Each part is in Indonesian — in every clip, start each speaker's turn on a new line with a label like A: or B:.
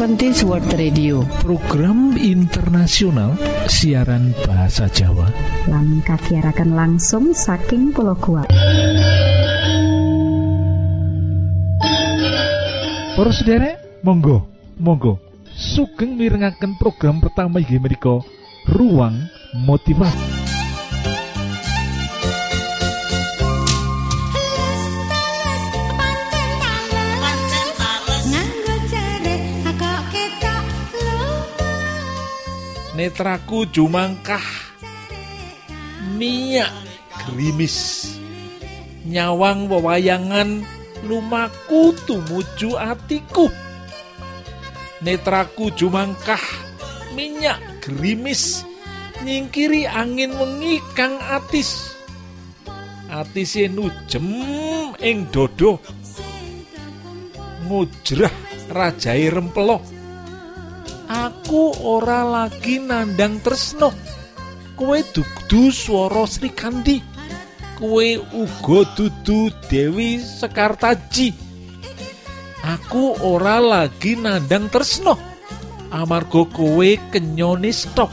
A: Adventist World Radio.
B: Program internasional siaran bahasa Jawa.
C: Lang kakiarakan langsung saking pulau kuat
B: Para sederek monggo monggo. Sugeng mirengaken program pertama inggih menika ruang motivasi netraku jumangkah. Minyak gerimis. Nyawang wewayangan lumaku tumuju atiku. Netraku jumangkah minyak gerimis. Nyingkiri angin wengi kang atis. Atise nujem ing dodo. Ngujrah rajai rempelok aku ora lagi nandang tresno kue dudu swara Sri Kandi. Kue uga dudu Dewi Sekartaji. Aku ora lagi nandang tresno amarga kowe kenyone stok.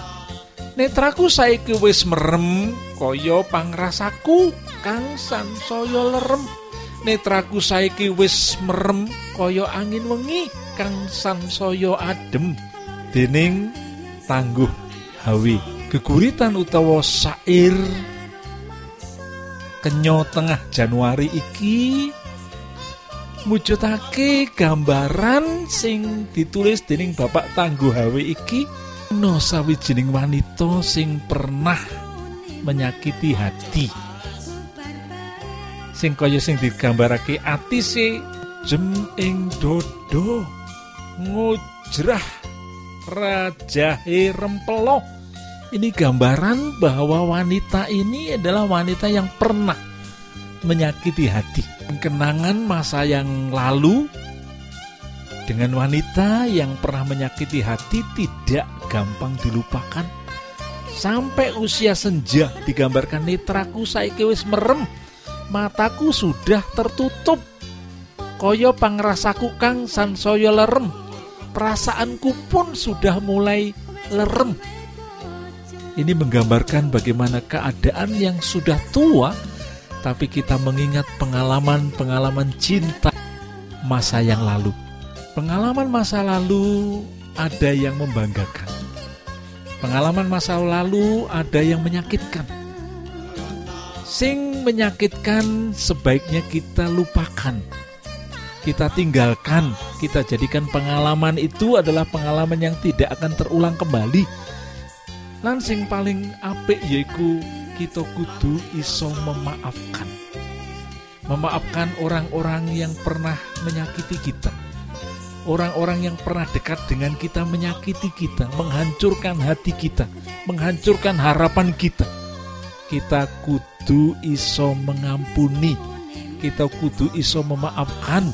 B: Netraku saiki wis merem kaya pangrasaku kang sansaya lerem. Netraku saiki wis merem kaya angin wengi kang sansaya adem dening tangguh hawi. Geguritan utawa sair kenyo tengah Januari iki mujudake gambaran sing ditulis dening Bapak Tangguh Hawi iki. No sawijining wanita sing pernah menyakiti hati. Sing kaya sing digambarake atise jem ing dodo ngujrah Rajahe Rempelo. Ini gambaran bahwa wanita ini adalah wanita yang pernah menyakiti hati. Kenangan masa yang lalu dengan wanita yang pernah menyakiti hati tidak gampang dilupakan. Sampai usia senja digambarkan netraku saiki wis merem, mataku sudah tertutup. Koyo pangrasaku kang sansaya lerem, perasaanku pun sudah mulai lerem. Ini menggambarkan bagaimana keadaan yang sudah tua, tapi kita mengingat pengalaman-pengalaman cinta masa yang lalu. Pengalaman masa lalu ada yang membanggakan. Pengalaman masa lalu ada yang menyakitkan. Sing menyakitkan sebaiknya kita lupakan kita tinggalkan, kita jadikan pengalaman itu adalah pengalaman yang tidak akan terulang kembali. Lansing paling apik yaiku kita kudu iso memaafkan. Memaafkan orang-orang yang pernah menyakiti kita. Orang-orang yang pernah dekat dengan kita menyakiti kita, menghancurkan hati kita, menghancurkan harapan kita. Kita kudu iso mengampuni, kita kudu iso memaafkan.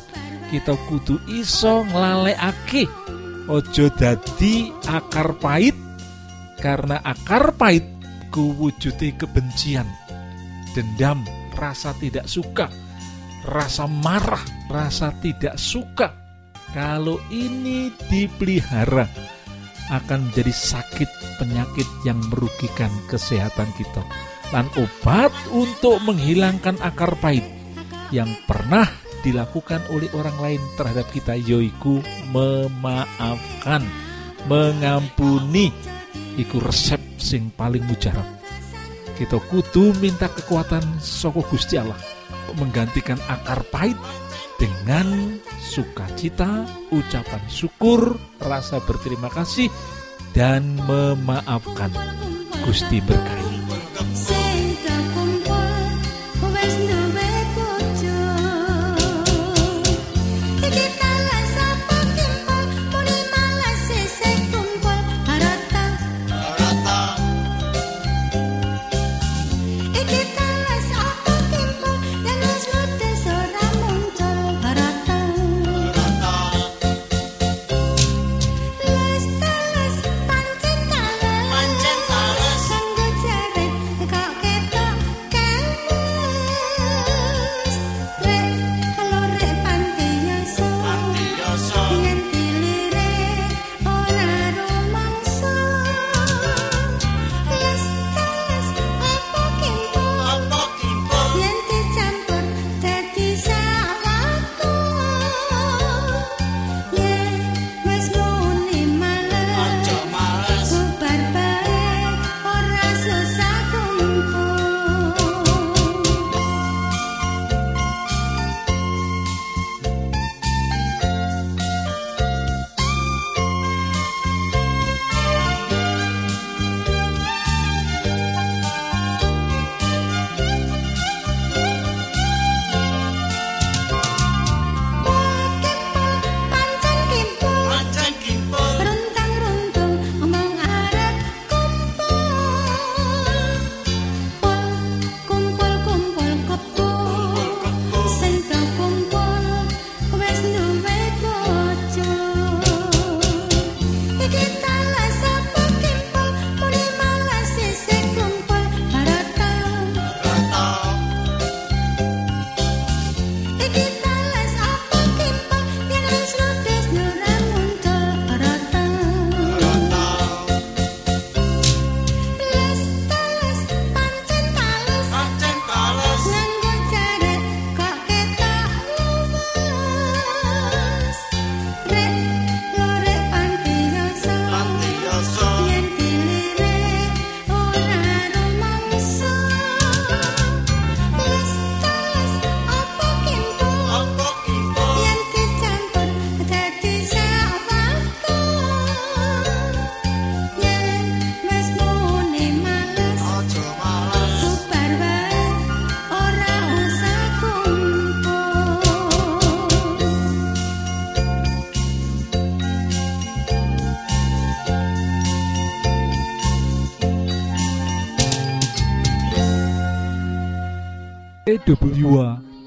B: Kita kudu iso nglalekake ojo dadi akar pahit. Karena akar pahit ku wujude kebencian dendam rasa tidak suka rasa marah rasa tidak suka. Kalau ini dipelihara akan menjadi sakit penyakit yang merugikan kesehatan kita. Dan obat untuk menghilangkan akar pahit yang pernah dilakukan oleh orang lain terhadap kita yoiku memaafkan mengampuni iku resep sing paling mujarab kita kudu minta kekuatan soko Gusti Allah menggantikan akar pahit dengan sukacita, ucapan syukur, rasa berterima kasih, dan memaafkan. Gusti berkahi.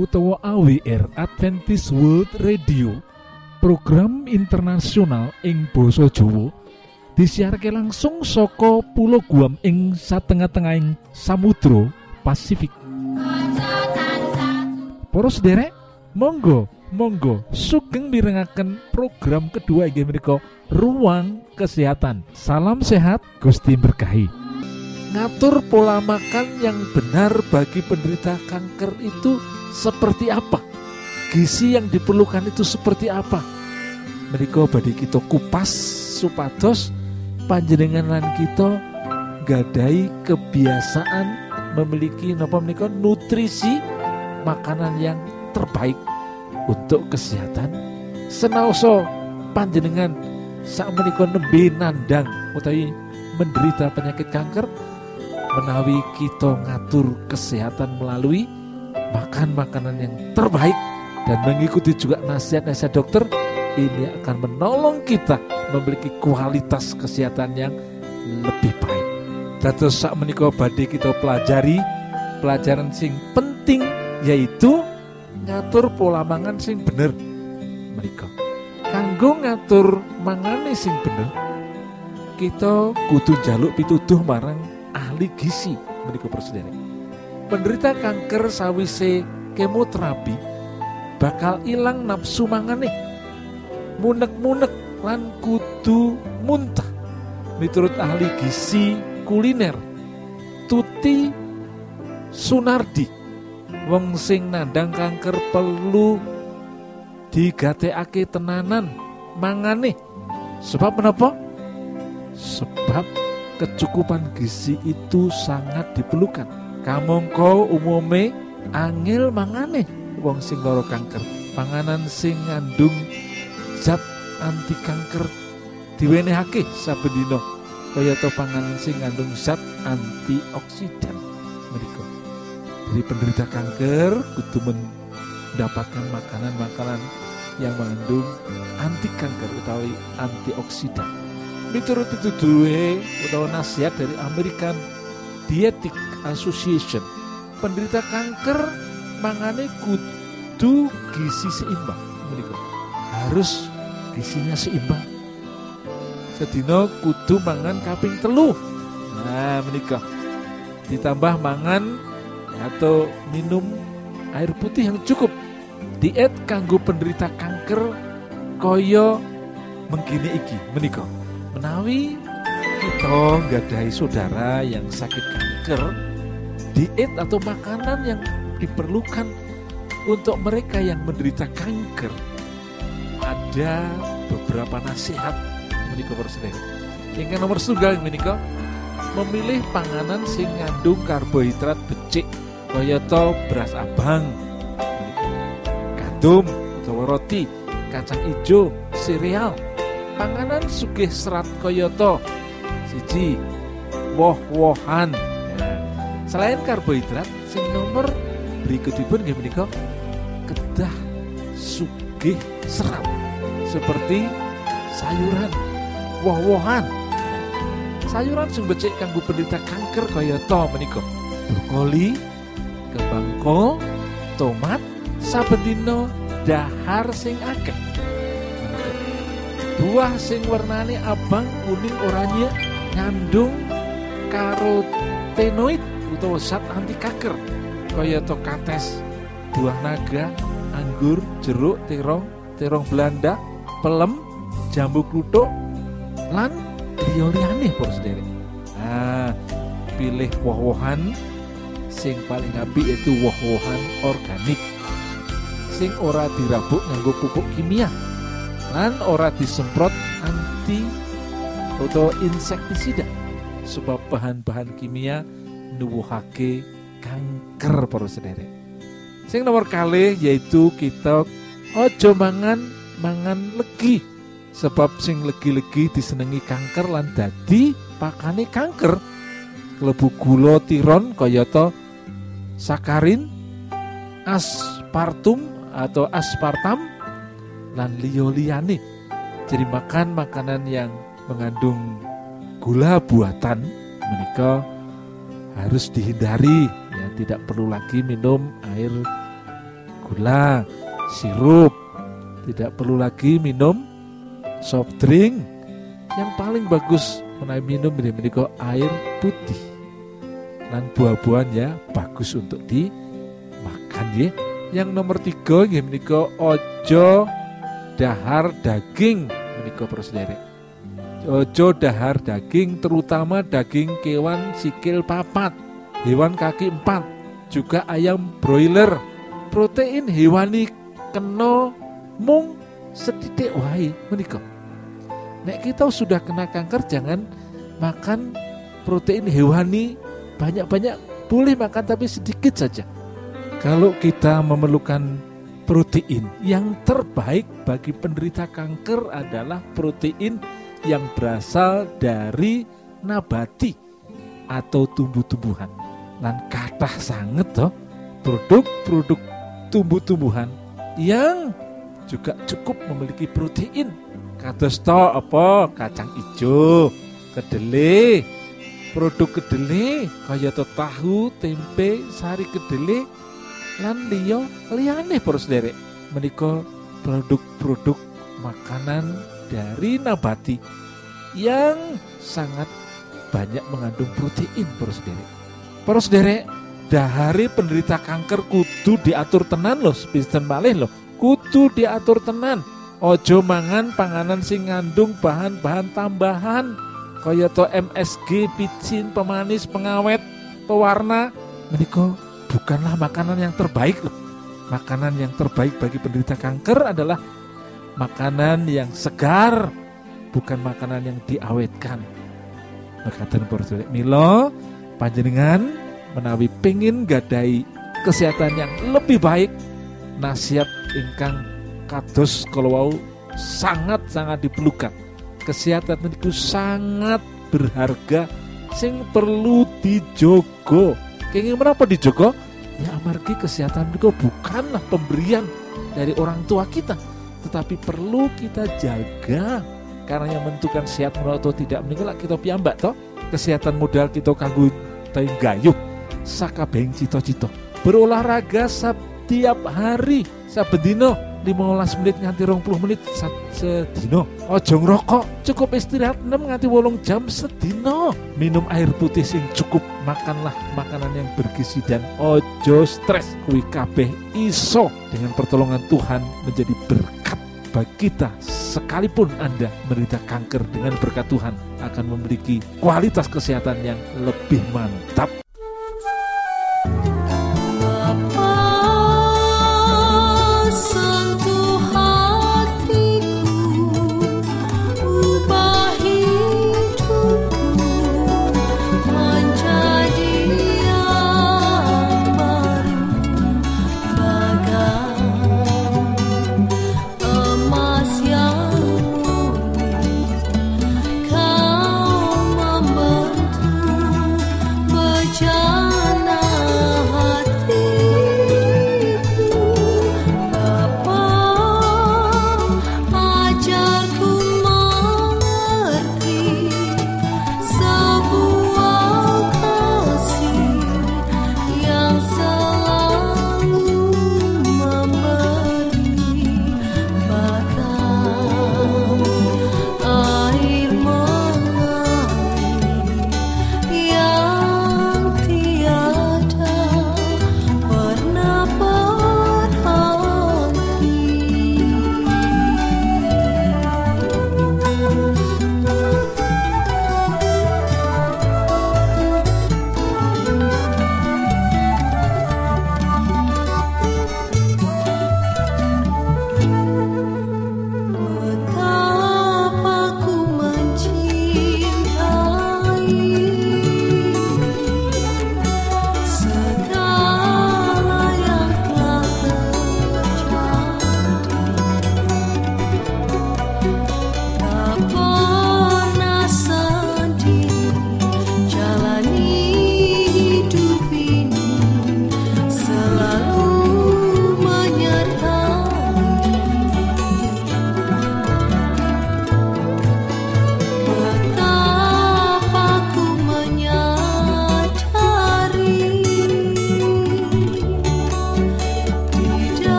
B: Utawa AWR Adventist World Radio. Program internasional ing Boso Jowo disiharke langsung soko pulau Guam ing satengah-tengahing Samudro Pasifik. Poros derek Monggo Monggo sugeng mirengaken program kedua menika ruang kesehatan. Salam sehat Gusti berkahi. Ngatur pola makan yang benar bagi penderita kanker itu seperti apa? Gizi yang diperlukan itu seperti apa? Mereka badi kita kupas supados panjenengan lan kita gadai kebiasaan memiliki napa menika nutrisi makanan yang terbaik untuk kesehatan senaoso panjenengan saat menika nembe nandang utawi menderita penyakit kanker menawi kita ngatur kesehatan melalui makan makanan yang terbaik dan mengikuti juga nasihat-nasihat dokter ini akan menolong kita memiliki kualitas kesehatan yang lebih baik. Dados sak menika badhe kita pelajari pelajaran sing penting yaitu ngatur pola mangan sing bener menika. Kanggo ngatur mangane sing bener kita kudu jaluk pituduh marang ahli gizi menika Saudara. Penderita kanker sawise kemoterapi bakal ilang nafsu mangane. Munek-munek lan kudu muntah. Miturut ahli gizi kuliner Tuti Sunardi wong sing nandang kanker perlu digatekake tenanan mangane sebab menapa sebab kecukupan gizi itu sangat diperlukan. Kamongko umume angil mangane wong sing lara kanker. Panganan sing ngandung zat anti kanker diwenehake saben dina kaya to panganan sing ngandung zat antioksidan mereka. Jadi penderita kanker kudu mendapatkan makanan-makanan yang mengandung anti kanker utawi antioksidan miturut duwe utawa nasihat dari American Dietetic Association. Penderita kanker mangane kudu gizi seimbang. Menika harus gizinya seimbang. Sedina kudu mangan kaping telu. Nah menika ditambah mangan atau minum air putih yang cukup. Diet kanggo penderita kanker koyo mengkini iki. Menikah menawi kita gadai saudara yang sakit kanker diet atau makanan yang diperlukan untuk mereka yang menderita kanker. Ada beberapa nasihat menikah presiden yang nomor setunggal menikah memilih panganan sing ngandung karbohidrat becik kayata beras abang. Gandum atau roti kacang hijau sereal. Panganan sugih serat koyoto siji woh-wohan. Selain karbohidrat sing nomor berikutipun nggih menika kedah sugih serat seperti sayuran woh-wohan. Sayuran sing becik kanggo penderita kanker kayata menika brokoli kembang kol tomat saben dina dahar sing akeh. Buah sing warnane abang kuning oranye ngandung karotenoid utawa zat anti kanker kaya to kates buah naga anggur jeruk terong terong Belanda pelem jambu kluthuk lan liya-liyane por sendiri nah pilih woh-wohan sing paling apik itu woh-wohan organik sing ora dirabuk nganggo pupuk kimia lan ora disemprot anti atau insektisida sebab bahan-bahan kimia nuwuhake kanker para sederek. Sing nomor kali yaitu kita ojo mangan mangan legi sebab sing legi-legi disenengi kanker lan dadi pakane kanker klebu gula tiron kayata sakarin aspartum atau aspartam lan liyo liyane. Jadi makan makanan yang mengandung gula buatan menika harus dihindari. Ya tidak perlu lagi minum air gula sirup. Tidak perlu lagi minum soft drink. Yang paling bagus menaik minum ini menikah air putih. Dan buah-buahan ya bagus untuk dimakan ya. Yang nomor tiga ya menikah ojo dahar daging menikah prosedere ojo dahar daging terutama daging kewan sikil papat hewan kaki empat juga ayam broiler. Protein hewani kena mung sedidik wae menikah nek kita sudah kena kanker jangan makan protein hewani. Banyak-banyak boleh makan tapi sedikit saja. Kalau kita memerlukan protein yang terbaik bagi penderita kanker adalah protein yang berasal dari nabati atau tumbuh-tumbuhan. Dan kata sangat toh produk-produk tumbuh-tumbuhan yang juga cukup memiliki protein. Kados to apa kacang hijau, kedelai, produk kedelai kaya to tahu, tempe, sari kedelai lan liya liyane para menika produk-produk makanan dari nabati yang sangat banyak mengandung protein para sederek. Para sederek dahari penderita kanker kudu diatur tenan loh spisten malih loh. Kudu diatur tenan. Ojo mangan panganan sing ngandung bahan-bahan tambahan to MSG, picin, pemanis, pengawet, pewarna. Menika bukanlah makanan yang terbaik loh. Makanan yang terbaik bagi penderita kanker adalah makanan yang segar, bukan makanan yang diawetkan. Mekaten para Milo panjenengan menawi pengin gadai kesehatan yang lebih baik nasihat ingkang kados kalau sangat-sangat diperlukan. Kesehatan itu sangat berharga sing perlu dijogo Kenging menapa dijogo? Ya amargi kesehatan itu bukanlah pemberian dari orang tua kita, tetapi perlu kita jaga. Karena yang menentukan sehat atau tidak meninggal kita piambak toh. Kesehatan modal kita kanggo gayuh saka beng cito-cito berolahraga setiap hari. Sabedino 15 menit nganti 20 menit sedino. Ojo ngerokok cukup istirahat 6 nganti wolong jam sedino. Minum air putih sing cukup makanlah makanan yang bergizi dan ojo stres. Kui kabeh iso. Dengan pertolongan Tuhan menjadi berkat bagi kita sekalipun Anda menderita kanker dengan berkat Tuhan akan memiliki kualitas kesehatan yang lebih mantap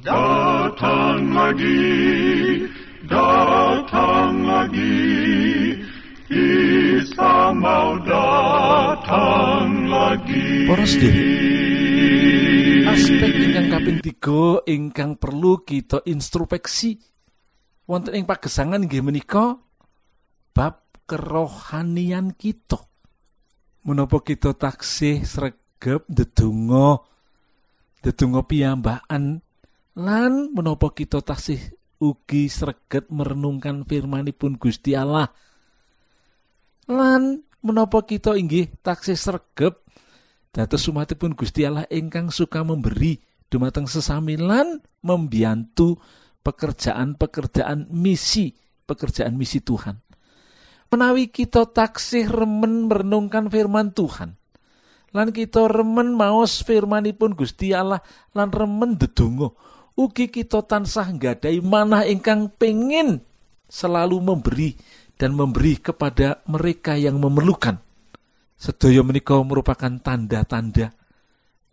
A: Datang lagi, datang lagi, Isa mau datang lagi.
B: Para aspek ingkang kaping tiga ingkang perlu kita introspeksi. Wonten ing pagesangan nggih menika bab kerohanian kita. Menapa kita taksih sregep ndedonga ndedonga piyambakan lan menapa kita taksih ugi sreget merenungkan firmanipun Gusti Allah lan menapa kita inggih taksih sregep Dados umatipun Gusti Allah ingkang suka memberi dumateng sesamilan membiantu pekerjaan-pekerjaan misi, pekerjaan misi Tuhan. Menawi kita taksih remen merenungkan firman Tuhan, lan kita remen maos firmanipun Gusti Allah lan remen dedonga, ugi kita tansah gadai manah ingkang pengin selalu memberi dan memberi kepada mereka yang memerlukan. Sedaya menika merupakan tanda-tanda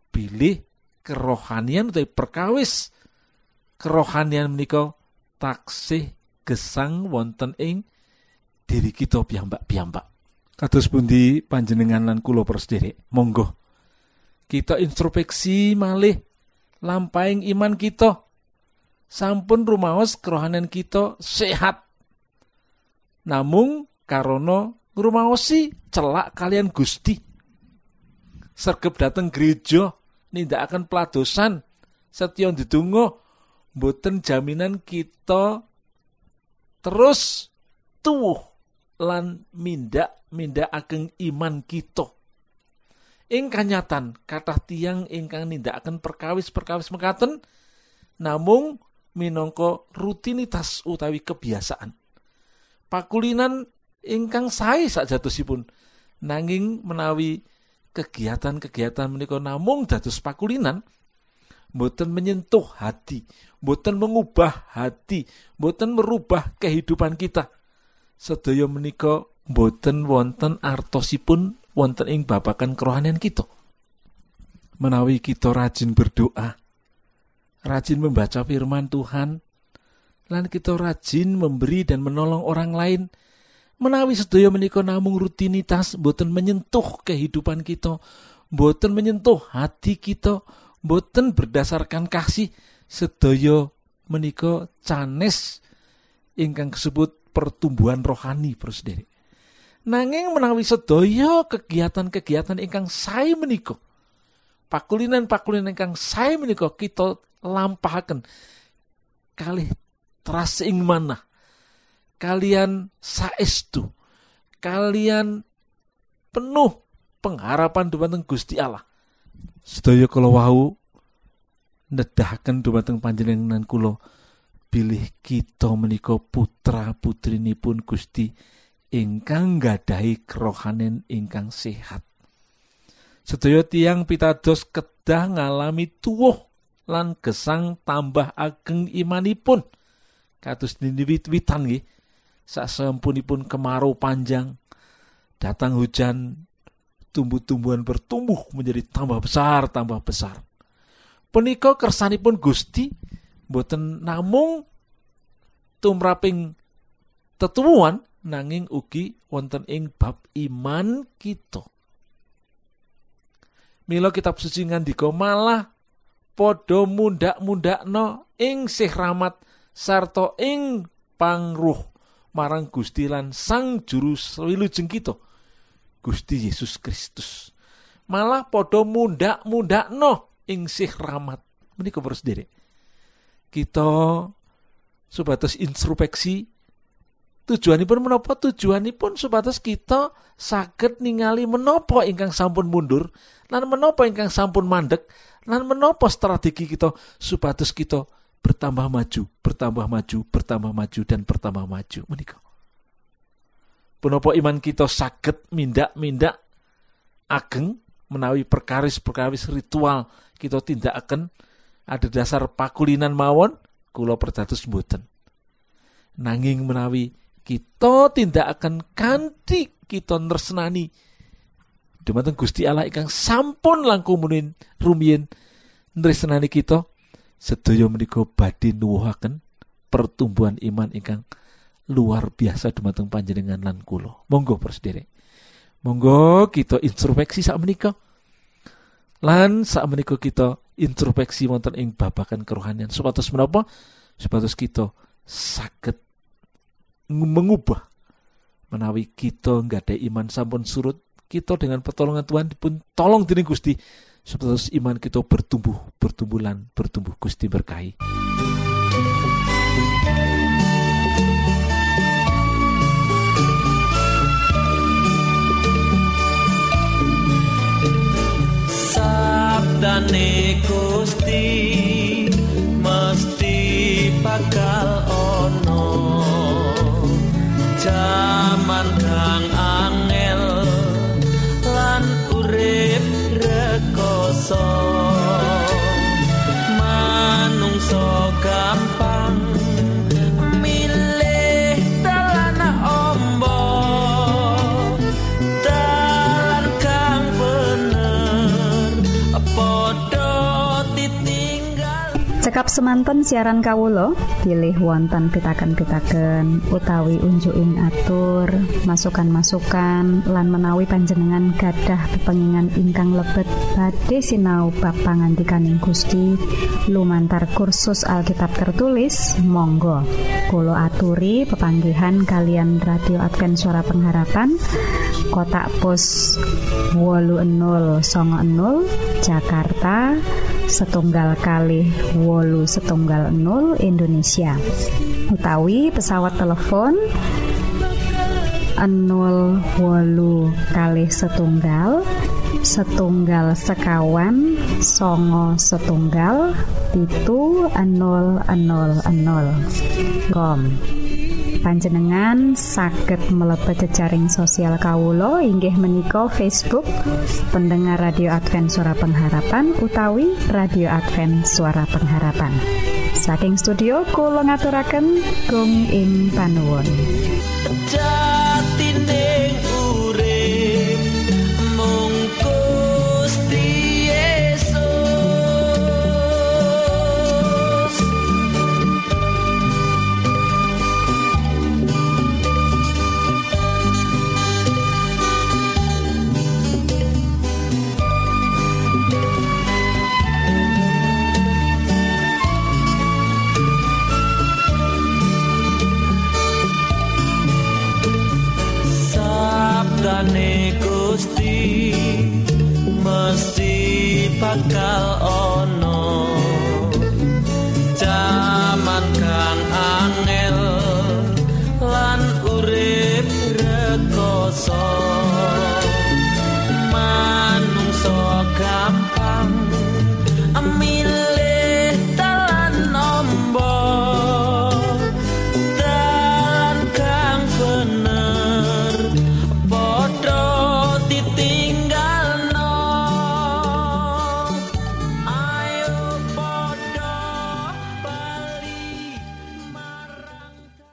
B: pilih kerohanian atau perkawis kerohanian menika taksih gesang wonten ing diri kita piyambak-piyambak. Kados pundi panjenengan lan kula persederek. Monggo kita introspeksi malih lampaing iman kita. Sampun rumaos kerohanian kita sehat. Namung karono ngrumaosi celak kalian Gusti. Sergep dateng gereja akan peladosan setya ndedonga mboten jaminan kita terus tuwuh lan mindak mindak ageng iman kita. Ing kanyatan kathah tiang ingkang nindakaken perkawis-perkawis mekaten namung minangka rutinitas utawi kebiasaan. Pakulinan ingkang sae sakjatosipun nanging menawi kegiatan-kegiatan menika namung dados pakulinan boten menyentuh hati, boten mengubah hati, boten merubah kehidupan kita. Sedaya menika boten wonten artosipun wonten ing babakan kerohanian kita. Menawi kita rajin berdoa, rajin membaca firman Tuhan, lan kita rajin memberi dan menolong orang lain, menawi sedaya menika namung rutinitas boten menyentuh kehidupan kita boten menyentuh hati kita boten berdasarkan kasih sedaya menika canes ingkang disebut pertumbuhan rohani prosdere nanging menawi sedaya kegiatan-kegiatan ingkang sae menika pakulinan-pakulinan ingkang sae menika kita lampahaken kalih teras ing manah kalian saestu kalian penuh pengharapan dumateng Gusti Allah. Sedaya kula wau nedahaken dumateng panjenengan kula pilih kita menika putra putrinipun Gusti ingkang gadahi kerohanen ingkang sehat. Sedaya tiang pitados kedah ngalami tuwuh lan gesang tambah ageng imanipun. Kados wit-witan nggih. Sasampunipun kemarau panjang datang hujan tumbuh-tumbuhan bertumbuh menjadi tambah besar tambah besar. Punika kersanipun Gusti boten namung tumraping tetuwuhan nanging ugi wonten ing bab iman kita. Mila kitab suci ngandika malah padha mundak-mundakno ing sih rahmat sarta ing pangruh marang Gusti lan Sang Juru Wilujeng kita Gusti Yesus Kristus. Malah padha mundak-mundakno ing sih rahmat. Menika terus diri kita supados introspeksi tujuanipun menapa? Tujuanipun supados kita saged ningali menapa ingkang sampun mundur lan menapa ingkang sampun mandek lan menapa strategi kita supados kita bertambah maju bertambah maju bertambah maju dan bertambah maju. Menika. Punapa iman kita saged mindak-mindak ageng menawi perkaris-perkaris ritual kita tindak akan ada dasar pakulinan mawon kula perdados mboten. Nanging menawi kita tindak akan kanthi kita nresnani. Dumateng Gusti Allah ingkang sampun langkung munin rumiyin nresnani kita sedaya menika badhe nuwuhaken pertumbuhan iman ingkang luar biasa dumateng panjenengan lan monggo Prosedere monggo kita introspeksi sak menika. Lan sak menika kita introspeksi wonten ing babakan kerohanian. Supados menapa? Supados kita saged mengubah. Menawi kita nggak ada iman sampun surut kita dengan pertolongan Tuhan pun tolong diri Gusti supaya iman kita bertumbuh bertumbuhan bertumbuh. Gusti berkahi.
D: Sabdane Gusti mesti bakal ono
C: semanten siaran kawulo pilih wonten pitaken-pitaken utawi unjuking atur masukan-masukan lan menawi panjenengan gadah pepengingan ingkang lebet. Badhe sinau bab pangantikaning Gusti lumantar kursus Alkitab tertulis Monggo. Kulo aturi pepanggihan kalian radio Advent suara pengharapan kotak pos wolu 00 Jakarta setunggal kali wolu setunggal 0 Indonesia. Utawi pesawat telepon 0 wolu kali setunggal setunggal sekawan songo setunggal pitu 000 kom panjenengan saged mlebet jejaring sosial Kawulo inggih menika Facebook pendengar radio Advent suara pengharapan utawi radio Advent suara pengharapan. Saking studio kula ngaturaken gong ing panuwun